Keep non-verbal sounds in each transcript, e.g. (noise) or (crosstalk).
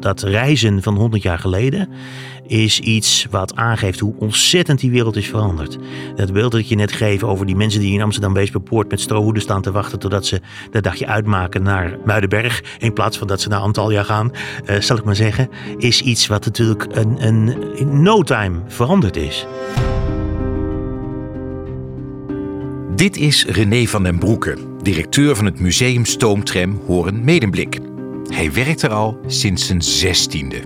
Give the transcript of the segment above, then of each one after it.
dat reizen van 100 jaar geleden is iets wat aangeeft hoe ontzettend die wereld is veranderd. Dat beeld dat je net geeft over die mensen die in Amsterdam Weesperpoort met strohoeden staan te wachten totdat ze dat dagje uitmaken naar Muidenberg in plaats van dat ze naar Antalya gaan, uh, zal ik maar zeggen, is iets wat natuurlijk een, een, in no time veranderd is. Dit is René van den Broeke, directeur van het museum Stoomtram Horen Medemblik. Hij werkt er al sinds zijn zestiende.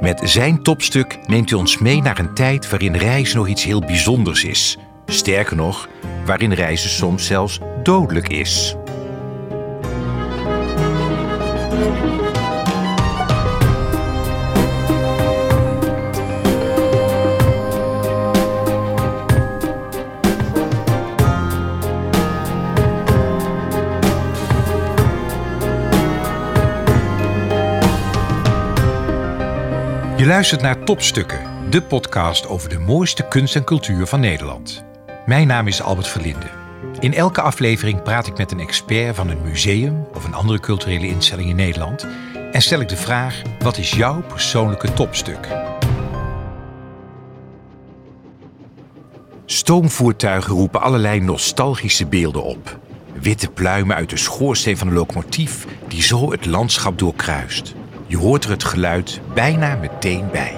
Met zijn topstuk neemt hij ons mee naar een tijd waarin reizen nog iets heel bijzonders is. Sterker nog, waarin reizen soms zelfs dodelijk is. Je luistert naar Topstukken, de podcast over de mooiste kunst en cultuur van Nederland. Mijn naam is Albert Verlinde. In elke aflevering praat ik met een expert van een museum of een andere culturele instelling in Nederland en stel ik de vraag: wat is jouw persoonlijke topstuk? Stoomvoertuigen roepen allerlei nostalgische beelden op. Witte pluimen uit de schoorsteen van een locomotief die zo het landschap doorkruist. Je hoort er het geluid bijna meteen bij.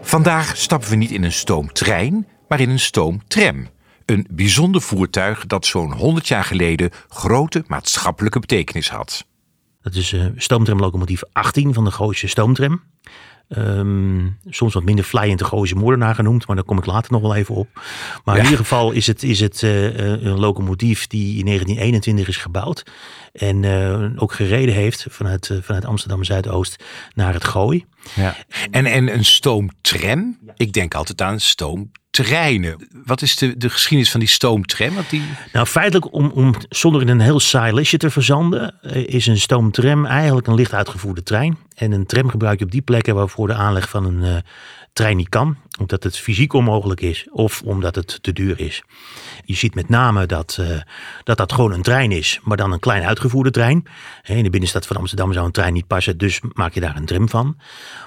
Vandaag stappen we niet in een stoomtrein, maar in een stoomtram. Een bijzonder voertuig dat zo'n 100 jaar geleden grote maatschappelijke betekenis had. Dat is uh, stoomtramlocomotief 18 van de Gooise Stoomtram. Ehm, soms wat minder flyend de Gooise moordenaar genoemd, maar daar kom ik later nog wel even op. Maar in ieder geval is het, is het uh, een locomotief die in 1921 is gebouwd. En uh, ook gereden heeft vanuit, vanuit Amsterdam Zuidoost naar het Gooi. Ja. En, en een stoomtram? Ik denk altijd aan stoom treinen. Wat is de, de geschiedenis van die stoomtram? Want die... Nou, feitelijk, om, om zonder in een heel saai listje te verzanden, is een stoomtram eigenlijk een licht uitgevoerde trein. En een tram gebruik je op die plekken waarvoor de aanleg van een uh, trein niet kan. Omdat het fysiek onmogelijk is of omdat het te duur is. Je ziet met name dat, uh, dat dat gewoon een trein is, maar dan een klein uitgevoerde trein. In de binnenstad van Amsterdam zou een trein niet passen, dus maak je daar een tram van.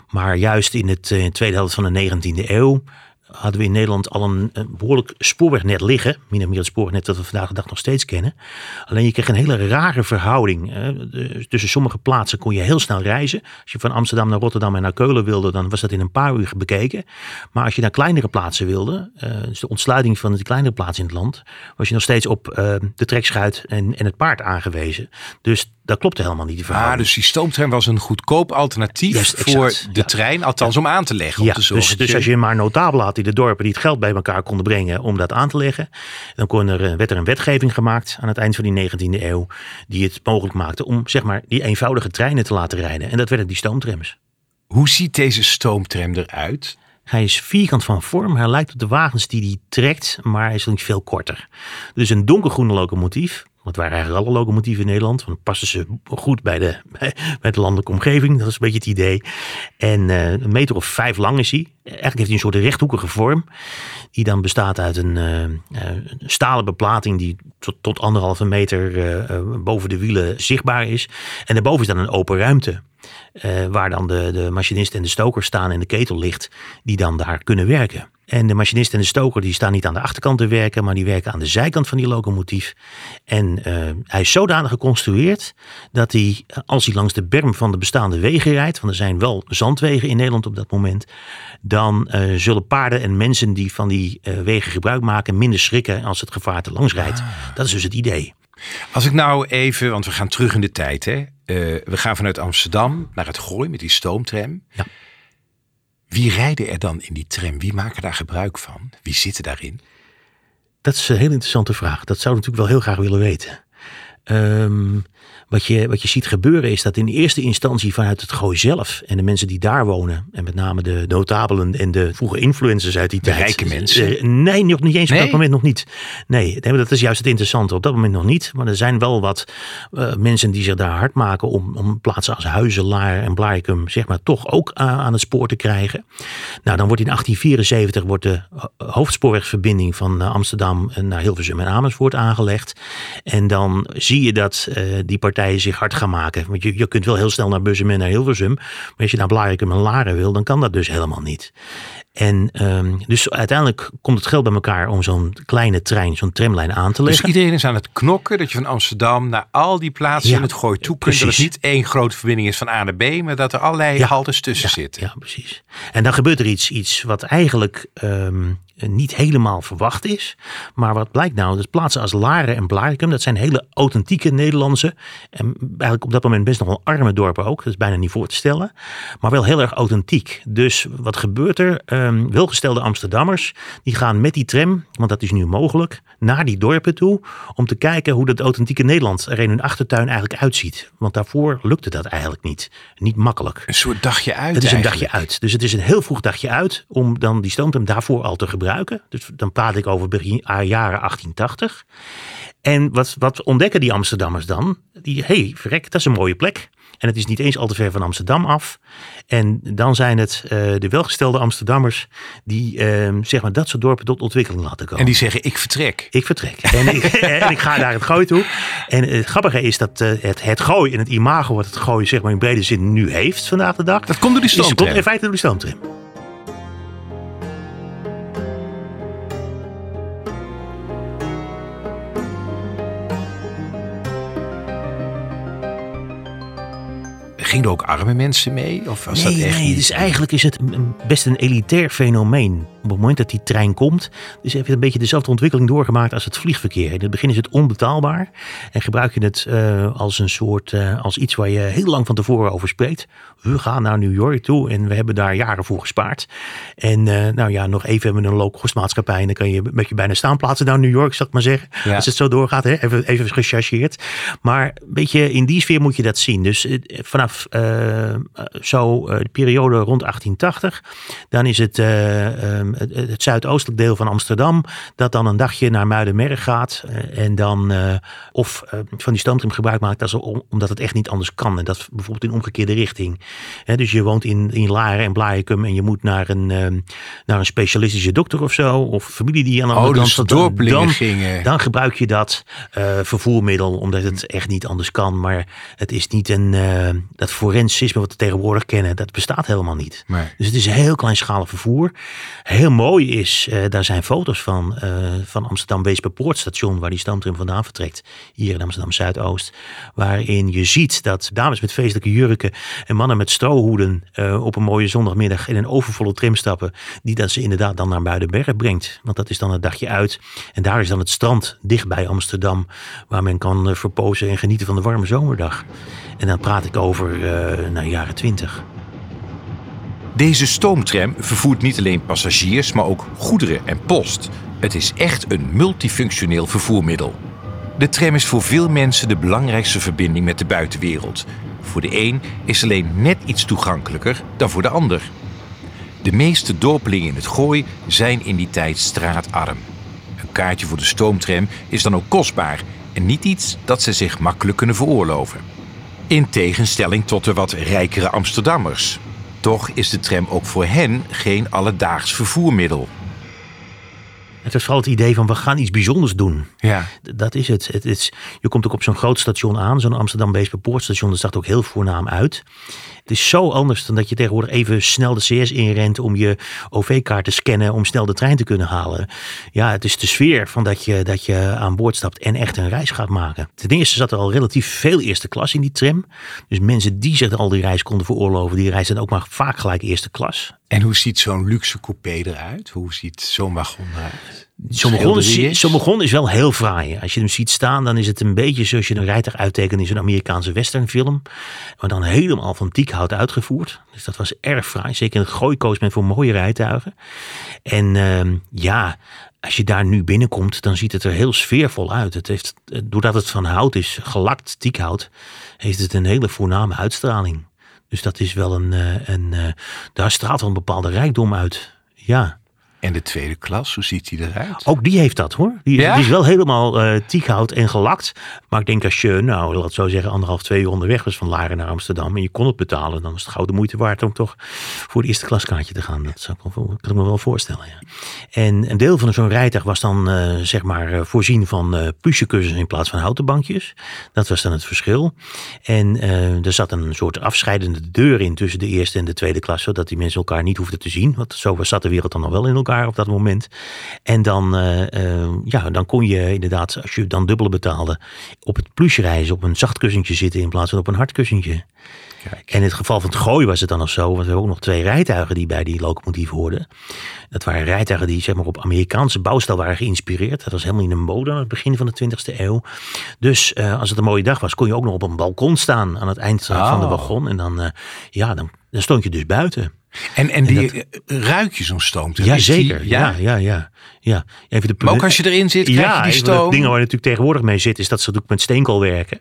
Maar juist in het uh, tweede helft van de 19e eeuw hadden we in Nederland al een, behoorlijk spoorwegnet liggen. Min of meer het spoorwegnet dat we vandaag de dag nog steeds kennen. Alleen je kreeg een hele rare verhouding. Tussen sommige plaatsen kon je heel snel reizen. Als je van Amsterdam naar Rotterdam en naar Keulen wilde, dan was dat in een paar uur bekeken. Maar als je naar kleinere plaatsen wilde, uh, dus de ontsluiting van de kleinere plaatsen in het land, was je nog steeds op uh, de trekschuit en, en het paard aangewezen. Dus dat klopte helemaal niet. Die ah, dus die stoomtrein was een goedkoop alternatief voor de trein, althans om aan te leggen. Ja, te dus, dus als je maar notabelen had de dorpen die het geld bij elkaar konden brengen om dat aan te leggen, dan kon er, eh, werd er een wetgeving gemaakt aan het eind van die 19e eeuw die het mogelijk maakte om zeg maar die eenvoudige treinen te laten rijden. En dat werden die stoomtrams. Hoe ziet deze stoomtram eruit? Hij is vierkant van vorm. Hij lijkt op de wagens die hij trekt, maar hij is niet veel korter. Dus een donkergroene locomotief want waren eigenlijk alle locomotieven in Nederland. Want passen ze goed bij de, (laughs) bij, de landelijke omgeving. Dat is een beetje het idee. En uh, een meter of vijf lang is hij. Eigenlijk heeft hij een soort rechthoekige vorm. Die dan bestaat uit een, uh, een stalen beplating die tot, tot anderhalve meter boven de wielen zichtbaar is. En daarboven is dan een open ruimte. Waar dan de, de machinist en de stoker staan en de ketel ligt. Die dan daar kunnen werken. En de machinist en de stoker die staan niet aan de achterkant te werken, maar die werken aan de zijkant van die locomotief. En uh, hij is zodanig geconstrueerd dat hij, als hij langs de berm van de bestaande wegen rijdt, want er zijn wel zandwegen in Nederland op dat moment, dan uh, zullen paarden en mensen die van die uh, wegen gebruik maken minder schrikken als het gevaar te langs rijdt. Ah. Dat is dus het idee. Als ik nou even, want we gaan terug in de tijd, hè? We gaan vanuit Amsterdam naar het Gooi met die stoomtram. Ja. Wie rijden er dan in die tram? Wie maken daar gebruik van? Wie zitten daarin? Dat is een heel interessante vraag. Dat zou ik natuurlijk wel heel graag willen weten. Um, wat je, wat je ziet gebeuren is dat in eerste instantie vanuit het Gooi zelf en de mensen die daar wonen, en met name de notabelen en de vroege influencers uit die de tijd. rijke mensen? Uh, nee, nog niet eens op dat moment nog niet. Nee, dat is juist het interessante. Op dat moment nog niet. Maar er zijn wel wat uh, mensen die zich daar hard maken om, om plaatsen als Huizelaar en Blarikum, zeg maar, toch ook uh, aan het spoor te krijgen. Nou, dan wordt in 1874 wordt de hoofdspoorwegverbinding van Amsterdam naar Hilversum en Amersfoort aangelegd. En dan zie je dat die die partijen zich hard gaan maken. Want je, je kunt wel heel snel naar Bussum en naar Hilversum. Maar als je naar Blarikum en Laren wil, dan kan dat dus helemaal niet. En um, dus uiteindelijk komt het geld bij elkaar om zo'n kleine trein, zo'n tramlijn aan te Dus leggen. iedereen is aan het knokken dat je van Amsterdam naar al die plaatsen Ja, in het gooi toe kunt. Dat het niet één grote verbinding is van A naar B, maar dat er allerlei Ja. haltes tussen ja, zitten. Ja, precies. En dan gebeurt er iets, iets wat eigenlijk ehm, niet helemaal verwacht is. Maar wat blijkt nou, dat plaatsen als Laren en Blarikum, dat zijn hele authentieke Nederlandse. En eigenlijk op dat moment best nog wel arme dorpen ook. Dat is bijna niet voor te stellen. Maar wel heel erg authentiek. Dus wat gebeurt er? Ehm, welgestelde Amsterdammers, die gaan met die tram, want dat is nu mogelijk, naar die dorpen toe. Om te kijken hoe dat authentieke Nederland er in hun achtertuin eigenlijk uitziet. Want daarvoor lukte dat eigenlijk niet. Niet makkelijk. Een soort dagje uit Het is een eigenlijk. dagje uit. Dus het is een heel vroeg dagje uit om dan die stoomtram daarvoor al te gebruiken. Dus dan praat ik over begin ah, jaren 1880. En wat, wat ontdekken die Amsterdammers dan? Die, hey, verrek, dat is een mooie plek. En het is niet eens al te ver van Amsterdam af. En dan zijn het eh, de welgestelde Amsterdammers die eh, zeg maar dat soort dorpen tot ontwikkeling laten komen. En die zeggen, ik vertrek. Ik vertrek. En ik, (laughs) en ik ga naar het gooi toe. En het grappige is dat eh, het, het gooi en het imago wat het gooi zeg maar in brede zin nu heeft vandaag de dag. Dat komt door die is- komt stoomtram. in feite door de stoomtram. Gingen er ook arme mensen mee? Of was Nee, dat echt nee, niet? dus eigenlijk is het best een elitair fenomeen. Op het moment dat die trein komt, dus heeft het een beetje dezelfde ontwikkeling doorgemaakt als het vliegverkeer. In het begin is het onbetaalbaar en gebruik je het eh, als een soort, eh, als iets waar je heel lang van tevoren over spreekt. We gaan naar New York toe en we hebben daar jaren voor gespaard. En eh, nou ja, nog even hebben we een low-cost maatschappij en dan kan je met je bijna staanplaatsen naar New York, zal ik maar zeggen. Ja. Als het zo doorgaat, hè? Even, even gechargeerd. Maar een beetje in die sfeer moet je dat zien. Dus vanaf zo de periode rond 1880, dan is het eh, ehm, het, het zuidoostelijk deel van Amsterdam, dat dan een dagje naar Muidenberg gaat. eh, en dan eh, of eh, van die stoomtram gebruik maakt, om- omdat het echt niet anders kan. En dat bijvoorbeeld in omgekeerde richting. Dus je woont in, in Laren en Blarikum en je moet naar een, ehm, naar een specialistische dokter of zo. Of familie die aan de Oh, andere kant dus dan, dan gebruik je dat vervoermiddel omdat het echt niet anders kan. Maar het is niet een, dat forensisme wat we tegenwoordig kennen. Dat bestaat helemaal niet. Nee. Dus het is een heel kleinschalig vervoer. Heel mooi is, eh, daar zijn foto's van, eh, van Amsterdam Weesperpoortstation, waar die stoomtram vandaan vertrekt. Hier in Amsterdam Zuidoost. Waarin je ziet dat dames met feestelijke jurken en mannen met strohoeden eh, op een mooie zondagmiddag in een overvolle tram stappen. Die dat ze inderdaad dan naar Muidenberg brengt. Want dat is dan het dagje uit. En daar is dan het strand dicht bij Amsterdam. Waar men kan verpozen en genieten van de warme zomerdag. En dan praat ik over naar jaren twintig. Deze stoomtram vervoert niet alleen passagiers, maar ook goederen en post. Het is echt een multifunctioneel vervoermiddel. De tram is voor veel mensen de belangrijkste verbinding met de buitenwereld. Voor de een is alleen net iets toegankelijker dan voor de ander. De meeste dorpelingen in het Gooi zijn in die tijd straatarm. Een kaartje voor de stoomtram is dan ook kostbaar en niet iets dat ze zich makkelijk kunnen veroorloven. In tegenstelling tot de wat rijkere Amsterdammers. Toch is de tram ook voor hen geen alledaags vervoermiddel. Het is vooral het idee van we gaan iets bijzonders doen. Ja. Dat is het. het is, je komt ook op zo'n groot station aan, zo'n Amsterdam Beesperpoortstation. Dat zag er ook heel voornaam uit. Het is zo anders dan dat je tegenwoordig even snel de CS inrent om je OV-kaart te scannen om snel de trein te kunnen halen. Ja, het is de sfeer van dat je, dat je aan boord stapt en echt een reis gaat maken. Ten eerste zat er al relatief veel eerste klas in die tram. Dus mensen die zich al die reis konden veroorloven, die reizen ook maar vaak gelijk eerste klas. En hoe ziet zo'n luxe coupé eruit? Hoe ziet zo'n wagon eruit? Wagon, is, is wel heel fraai. Als je hem ziet staan, dan is het een beetje zoals je een rijtuig uittekent in zo'n Amerikaanse westernfilm. Maar dan helemaal van teakhout uitgevoerd. Dus dat was erg fraai. Zeker in het gooi koos men voor mooie rijtuigen. En ehm, ja, als je daar nu binnenkomt, dan ziet het er heel sfeervol uit. Het heeft, eh, doordat het van hout is, gelakt teakhout, heeft het een hele voorname uitstraling. Dus dat is wel een, eh, een eh, daar straalt wel een bepaalde rijkdom uit. Ja. En de tweede klas, hoe ziet die eruit? Ook die heeft dat hoor. Die, is- Ja? die is wel helemaal eh tiekhout en gelakt. Maar ik denk als je, nou laat zo zeggen, anderhalf, twee uur onderweg was van Laren naar Amsterdam. En je kon het betalen. Dan is het gouden moeite waard om toch voor het eerste klaskaartje te gaan. Dat zou ik, kan ik me wel voorstellen. Ja. En een deel van zo'n rijtuig was dan eh, zeg maar eh, voorzien van pluchekussens in plaats van houten bankjes. Dat was dan het verschil. En er zat een soort afscheidende deur in tussen de eerste en de tweede klas. Zodat die mensen elkaar niet hoefden te zien. Want zo zat de wereld dan nog wel in elkaar op dat moment. En dan, eh, eh, ja, dan kon je inderdaad, als je dan dubbele betaalde, op het pluche reizen, op een zacht kussentje zitten in plaats van op een hard kussentje. Kijk. En in het geval van het gooi was het dan nog zo, want we hebben ook nog twee rijtuigen die bij die locomotief hoorden. Dat waren rijtuigen die zeg maar, op Amerikaanse bouwstijl waren geïnspireerd. Dat was helemaal in een mode aan het begin van de 20e eeuw. Dus eh, als het een mooie dag was, kon je ook nog op een balkon staan aan het eind eh, van de Oh. wagon. En dan, ja, dan, dan stond je dus buiten. En, en die ruik je zo'n stoomtrein? Ja, die- zeker. Ja, ja, ja. ja. Even de Maar ook als je erin zit, krijg ja, je die stoom. dingen waar je natuurlijk tegenwoordig mee zit, is dat ze natuurlijk met steenkool werken.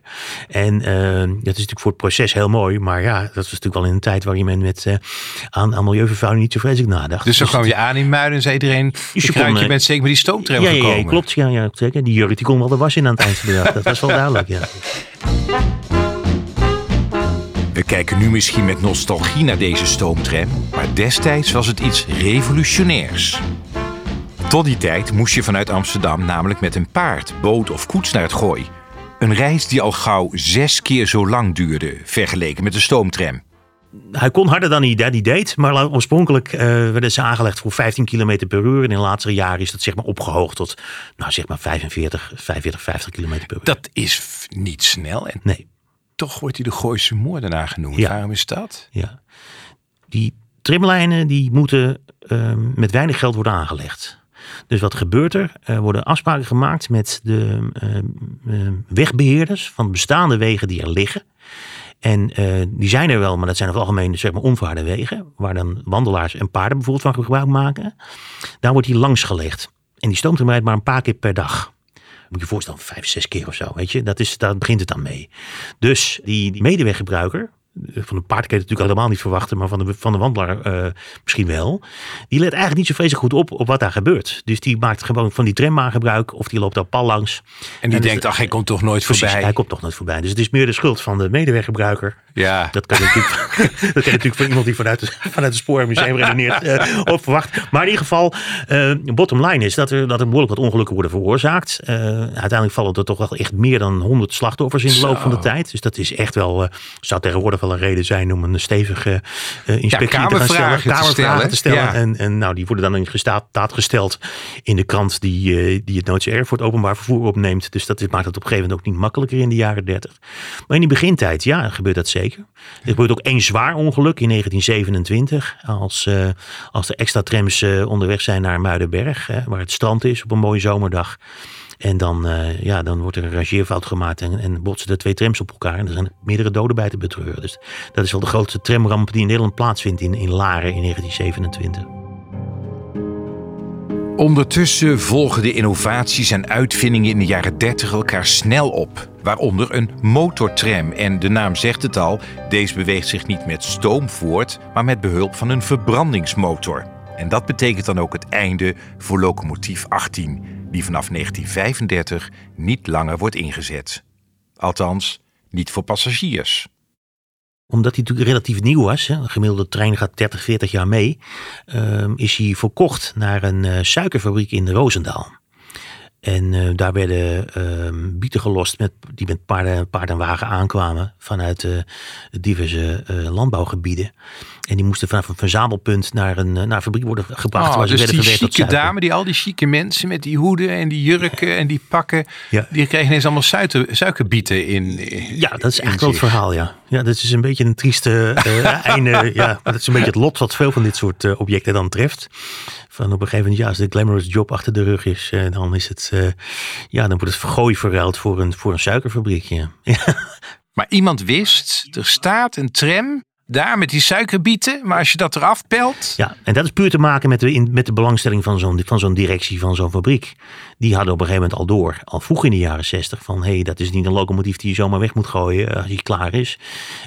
En eh, dat is natuurlijk voor het proces heel mooi. Maar ja, dat was natuurlijk wel in een tijd waarin men met, eh, aan, aan milieuvervuiling niet zo vreselijk nadacht. Dus zo kwam je aan in Muiden en zei iedereen, je ruik, je eh, bent zeker met die stoomtrein ja, ja, gekomen. ja, klopt. Ja, ja, zeker. Die jurk die kon wel de was in aan het eind van de dag. Dat was wel (laughs) duidelijk, ja. We kijken nu misschien met nostalgie naar deze stoomtram, maar destijds was het iets revolutionairs. Tot die tijd moest je vanuit Amsterdam namelijk met een paard, boot of koets naar het gooi. Een reis die al gauw zes keer zo lang duurde, vergeleken met de stoomtram. Hij kon harder dan hij, die deed. Maar oorspronkelijk eh, werden ze aangelegd voor 15 km per uur. En in latere jaren is dat zeg maar opgehoogd tot nou, zeg maar 45, 45, 50 km per uur. Dat is niet snel en Nee. Toch wordt hij de Gooise moordenaar genoemd. Ja. Waarom is dat? Ja. Die trimlijnen die moeten ehm, met weinig geld worden aangelegd. Dus wat gebeurt er? Er worden afspraken gemaakt met de ehm, ehm, wegbeheerders van bestaande wegen die er liggen. En eh, die zijn er wel, maar dat zijn over het algemeen zeg maar, onverharde wegen. Waar dan wandelaars en paarden bijvoorbeeld van gebruik maken. Daar wordt die langs gelegd. En die stoomtram rijdt maar een paar keer per dag. Moet je voorstellen, vijf, zes keer of zo. Weet je? Dat is, daar begint het dan mee. Dus die, die medeweggebruiker, van de paard kun je het natuurlijk helemaal niet verwachten, maar van de, van de wandelaar eh, misschien wel. Die let eigenlijk niet zo vreselijk goed op op wat daar gebeurt. Dus die maakt gewoon van die trambaan gebruik of die loopt daar pal langs. En die denkt, ach, hij komt toch nooit Precies, voorbij. hij komt toch nooit voorbij. Dus het is meer de schuld van de medeweggebruiker. Ja. Dat kan natuurlijk, (laughs) dat kan natuurlijk van iemand die vanuit, de, vanuit het spoormuseum redeneert eh, op verwacht. Maar in ieder geval, eh bottom line is dat er, dat er behoorlijk wat ongelukken worden veroorzaakt. Uiteindelijk vallen er toch wel echt meer dan 100 slachtoffers in de loop van de tijd. Dus dat is echt wel, zou tegenwoordig wel een reden zijn om een stevige eh, inspectie te gaan stellen. kamervragen te stellen, te stellen. ja. En, en nou, die worden dan in staat gesteld in de krant die, eh, die het voor het openbaar vervoer opneemt. Dus dat maakt het op een gegeven moment ook niet makkelijker in de jaren 30. Maar in die begintijd, ja, gebeurt dat zeker. Er gebeurt ook één zwaar ongeluk in 1927. Als, eh, als er extra trams onderweg zijn naar Muidenberg, hè, waar het strand is op een mooie zomerdag. En dan, eh, ja, dan wordt er een rangeerfout gemaakt en, en botsen er twee trams op elkaar. En er zijn meerdere doden bij te betreuren. Dus dat is wel de grootste tramramp die in Nederland plaatsvindt in, in Laren in 1927. Ondertussen volgen de innovaties en uitvindingen in de jaren 30 elkaar snel op. Waaronder een motortram. En de naam zegt het al, deze beweegt zich niet met stoom voort, maar met behulp van een verbrandingsmotor. En dat betekent dan ook het einde voor locomotief 18, die vanaf 1935 niet langer wordt ingezet. Althans, niet voor passagiers. Omdat hij natuurlijk relatief nieuw was, een gemiddelde trein gaat 30, 40 jaar mee, ehm, is hij verkocht naar een eh, suikerfabriek in Roosendaal. En eh, daar werden ehm, bieten gelost met, die met paarden, paard en wagen aankwamen vanuit eh, diverse landbouwgebieden. En die moesten vanaf een verzamelpunt naar een, eh, naar een fabriek worden gebracht. Oh, waar ze dus die chique dame, die al die chique mensen met die hoeden en die jurken en die pakken, Ja. die kregen ineens allemaal suiker, suikerbieten in. in- Ja, dat is wel het zich. verhaal, ja. Ja, dat is een beetje een trieste (laughs) eh, einde. Ja, dat is een beetje het lot wat veel van dit soort eh, objecten dan treft. Van op een gegeven moment, ja, als de glamorous job achter de rug is, eh, dan is het, eh, ja, dan wordt het vergooi verruild voor een, voor een suikerfabriekje. (laughs) Ja. Maar iemand wist, er staat een tram daar met die suikerbieten. Maar als je dat eraf pelt. Ja, en dat is puur te maken met de, met de belangstelling van zo'n, van zo'n directie van zo'n fabriek. Die hadden op een gegeven moment al door, al vroeg in de jaren zestig, van hé, hey, dat is niet een locomotief die je zomaar weg moet gooien eh, als hij klaar is.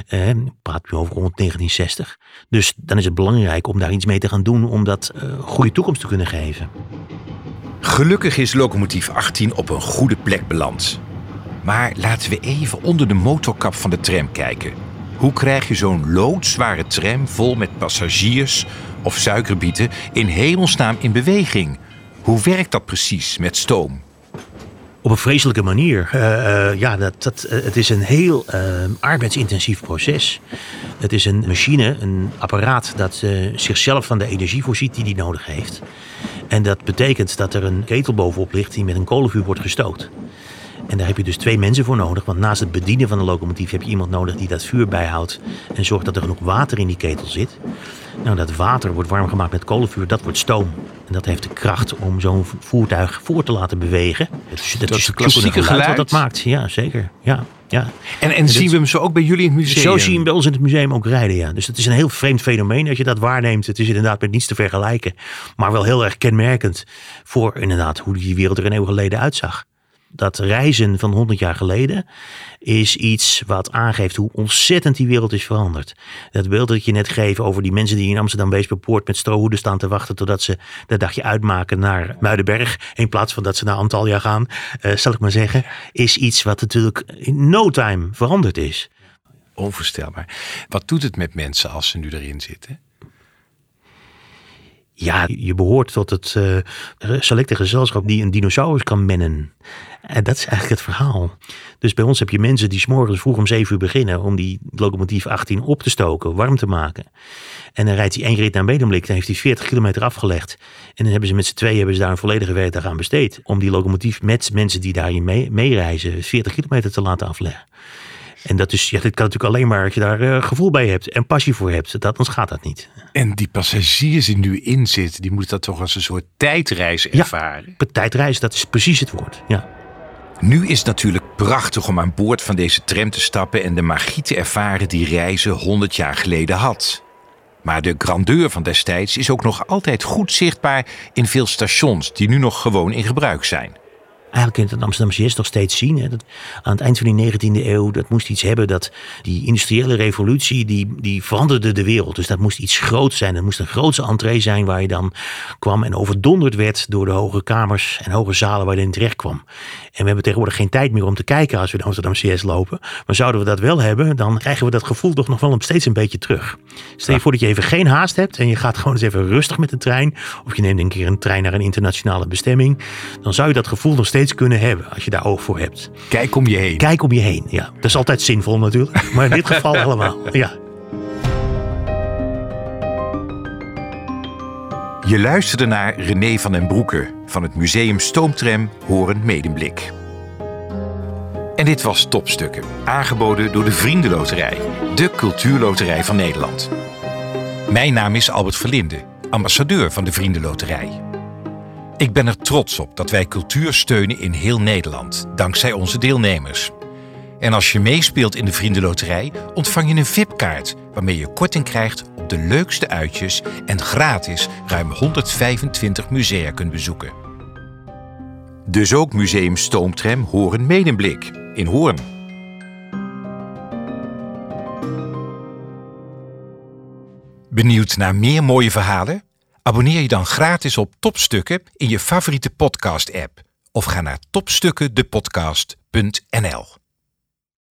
Eh, praat nu over rond 1960. Dus dan is het belangrijk om daar iets mee te gaan doen om dat uh, goede toekomst te kunnen geven. Gelukkig is locomotief 18 op een goede plek beland. Maar laten we even onder de motorkap van de tram kijken. Hoe krijg je zo'n loodzware tram vol met passagiers of suikerbieten in hemelsnaam in beweging? Hoe werkt dat precies met stoom? Op een vreselijke manier. Uh, uh, ja, dat, dat, uh, het is een heel arbeidsintensief proces. Het is een machine, een apparaat dat zichzelf van de energie voorziet die die nodig heeft. En dat betekent dat er een ketel bovenop ligt die met een kolenvuur wordt gestookt. En daar heb je dus twee mensen voor nodig. Want naast het bedienen van de locomotief heb je iemand nodig die dat vuur bijhoudt. En zorgt dat er genoeg water in die ketel zit. Nou, dat water wordt warm gemaakt met kolenvuur, dat wordt stoom. En dat heeft de kracht om zo'n voertuig voor te laten bewegen. Dus dat, dat is het klassieke geluid, wat dat maakt. Ja, zeker. Ja, ja. En, en, zien we hem zo ook bij jullie in het museum? Zo zien we hem bij ons in het museum ook rijden, ja. Dus het is een heel vreemd fenomeen als je dat waarneemt. Het is inderdaad met niets te vergelijken. Maar wel heel erg kenmerkend voor inderdaad hoe die wereld er een eeuw geleden uitzag dat reizen van 100 jaar geleden is iets wat aangeeft hoe ontzettend die wereld is veranderd. Dat beeld dat je net geeft over die mensen die in Amsterdam Weesperpoort met strohoeden staan te wachten totdat ze dat dagje uitmaken naar Muidenberg, in plaats van dat ze naar Antalya gaan, uh, zal ik maar zeggen, is iets wat natuurlijk in no time veranderd is. Onvoorstelbaar. Wat doet het met mensen als ze nu erin zitten? Ja, je behoort tot het uh, selecte gezelschap die een dinosaurus kan mennen. En dat is eigenlijk het verhaal. Dus bij ons heb je mensen die s'morgens vroeg om 7 uur beginnen om die locomotief 18 op te stoken, warm te maken. En dan rijdt hij één rit naar Medemblik, dan heeft hij 40 kilometer afgelegd. En dan hebben ze met z'n tweeën hebben ze daar een volledige werkdag aan besteed. Om die locomotief met mensen die daarin meereizen mee 40 kilometer te laten afleggen. En dat, is, ja, dat kan natuurlijk alleen maar als je daar uh, gevoel bij hebt en passie voor hebt. Dat, anders gaat dat niet. En die passagiers die nu in zitten, die moeten dat toch als een soort tijdreis ervaren? Ja, tijdreis, dat is precies het woord. Ja. Nu is het natuurlijk prachtig om aan boord van deze tram te stappen en de magie te ervaren die reizen 100 jaar geleden had. Maar de grandeur van destijds is ook nog altijd goed zichtbaar in veel stations die nu nog gewoon in gebruik zijn eigenlijk in het Amsterdamse is nog steeds zien. Hè, dat aan het eind van die 19e eeuw, dat moest iets hebben dat die industriële revolutie, die, die veranderde de wereld. Dus dat moest iets groots zijn. Dat moest een grootse entree zijn waar je dan kwam en overdonderd werd door de hoge kamers en hoge zalen waar je in terecht kwam. En we hebben tegenwoordig geen tijd meer om te kijken als we de Amsterdam CS lopen. Maar zouden we dat wel hebben, dan krijgen we dat gevoel toch nog wel steeds een beetje terug. Stel je voor dat je even geen haast hebt en je gaat gewoon eens even rustig met de trein. Of je neemt een keer een trein naar een internationale bestemming. Dan zou je dat gevoel nog steeds kunnen hebben als je daar oog voor hebt. Kijk om je heen. Kijk om je heen, ja. Dat is altijd zinvol natuurlijk. (laughs) Maar in dit geval allemaal, ja. Je luisterde naar René van den Broeke van het Museum Stoomtram Horen Medemblik. En dit was Topstukken, aangeboden door de Vriendenloterij, de cultuurloterij van Nederland. Mijn naam is Albert Verlinde, ambassadeur van de Vriendenloterij. Ik ben er trots op dat wij cultuur steunen in heel Nederland, dankzij onze deelnemers. En als je meespeelt in de Vriendenloterij, ontvang je een VIP-kaart waarmee je korting krijgt de leukste uitjes en gratis ruim 125 musea kunt bezoeken. Dus ook Museum Stoomtram Horen Medemblik in Hoorn. Benieuwd naar meer mooie verhalen? Abonneer je dan gratis op Topstukken in je favoriete podcast-app of ga naar topstukkendepodcast.nl.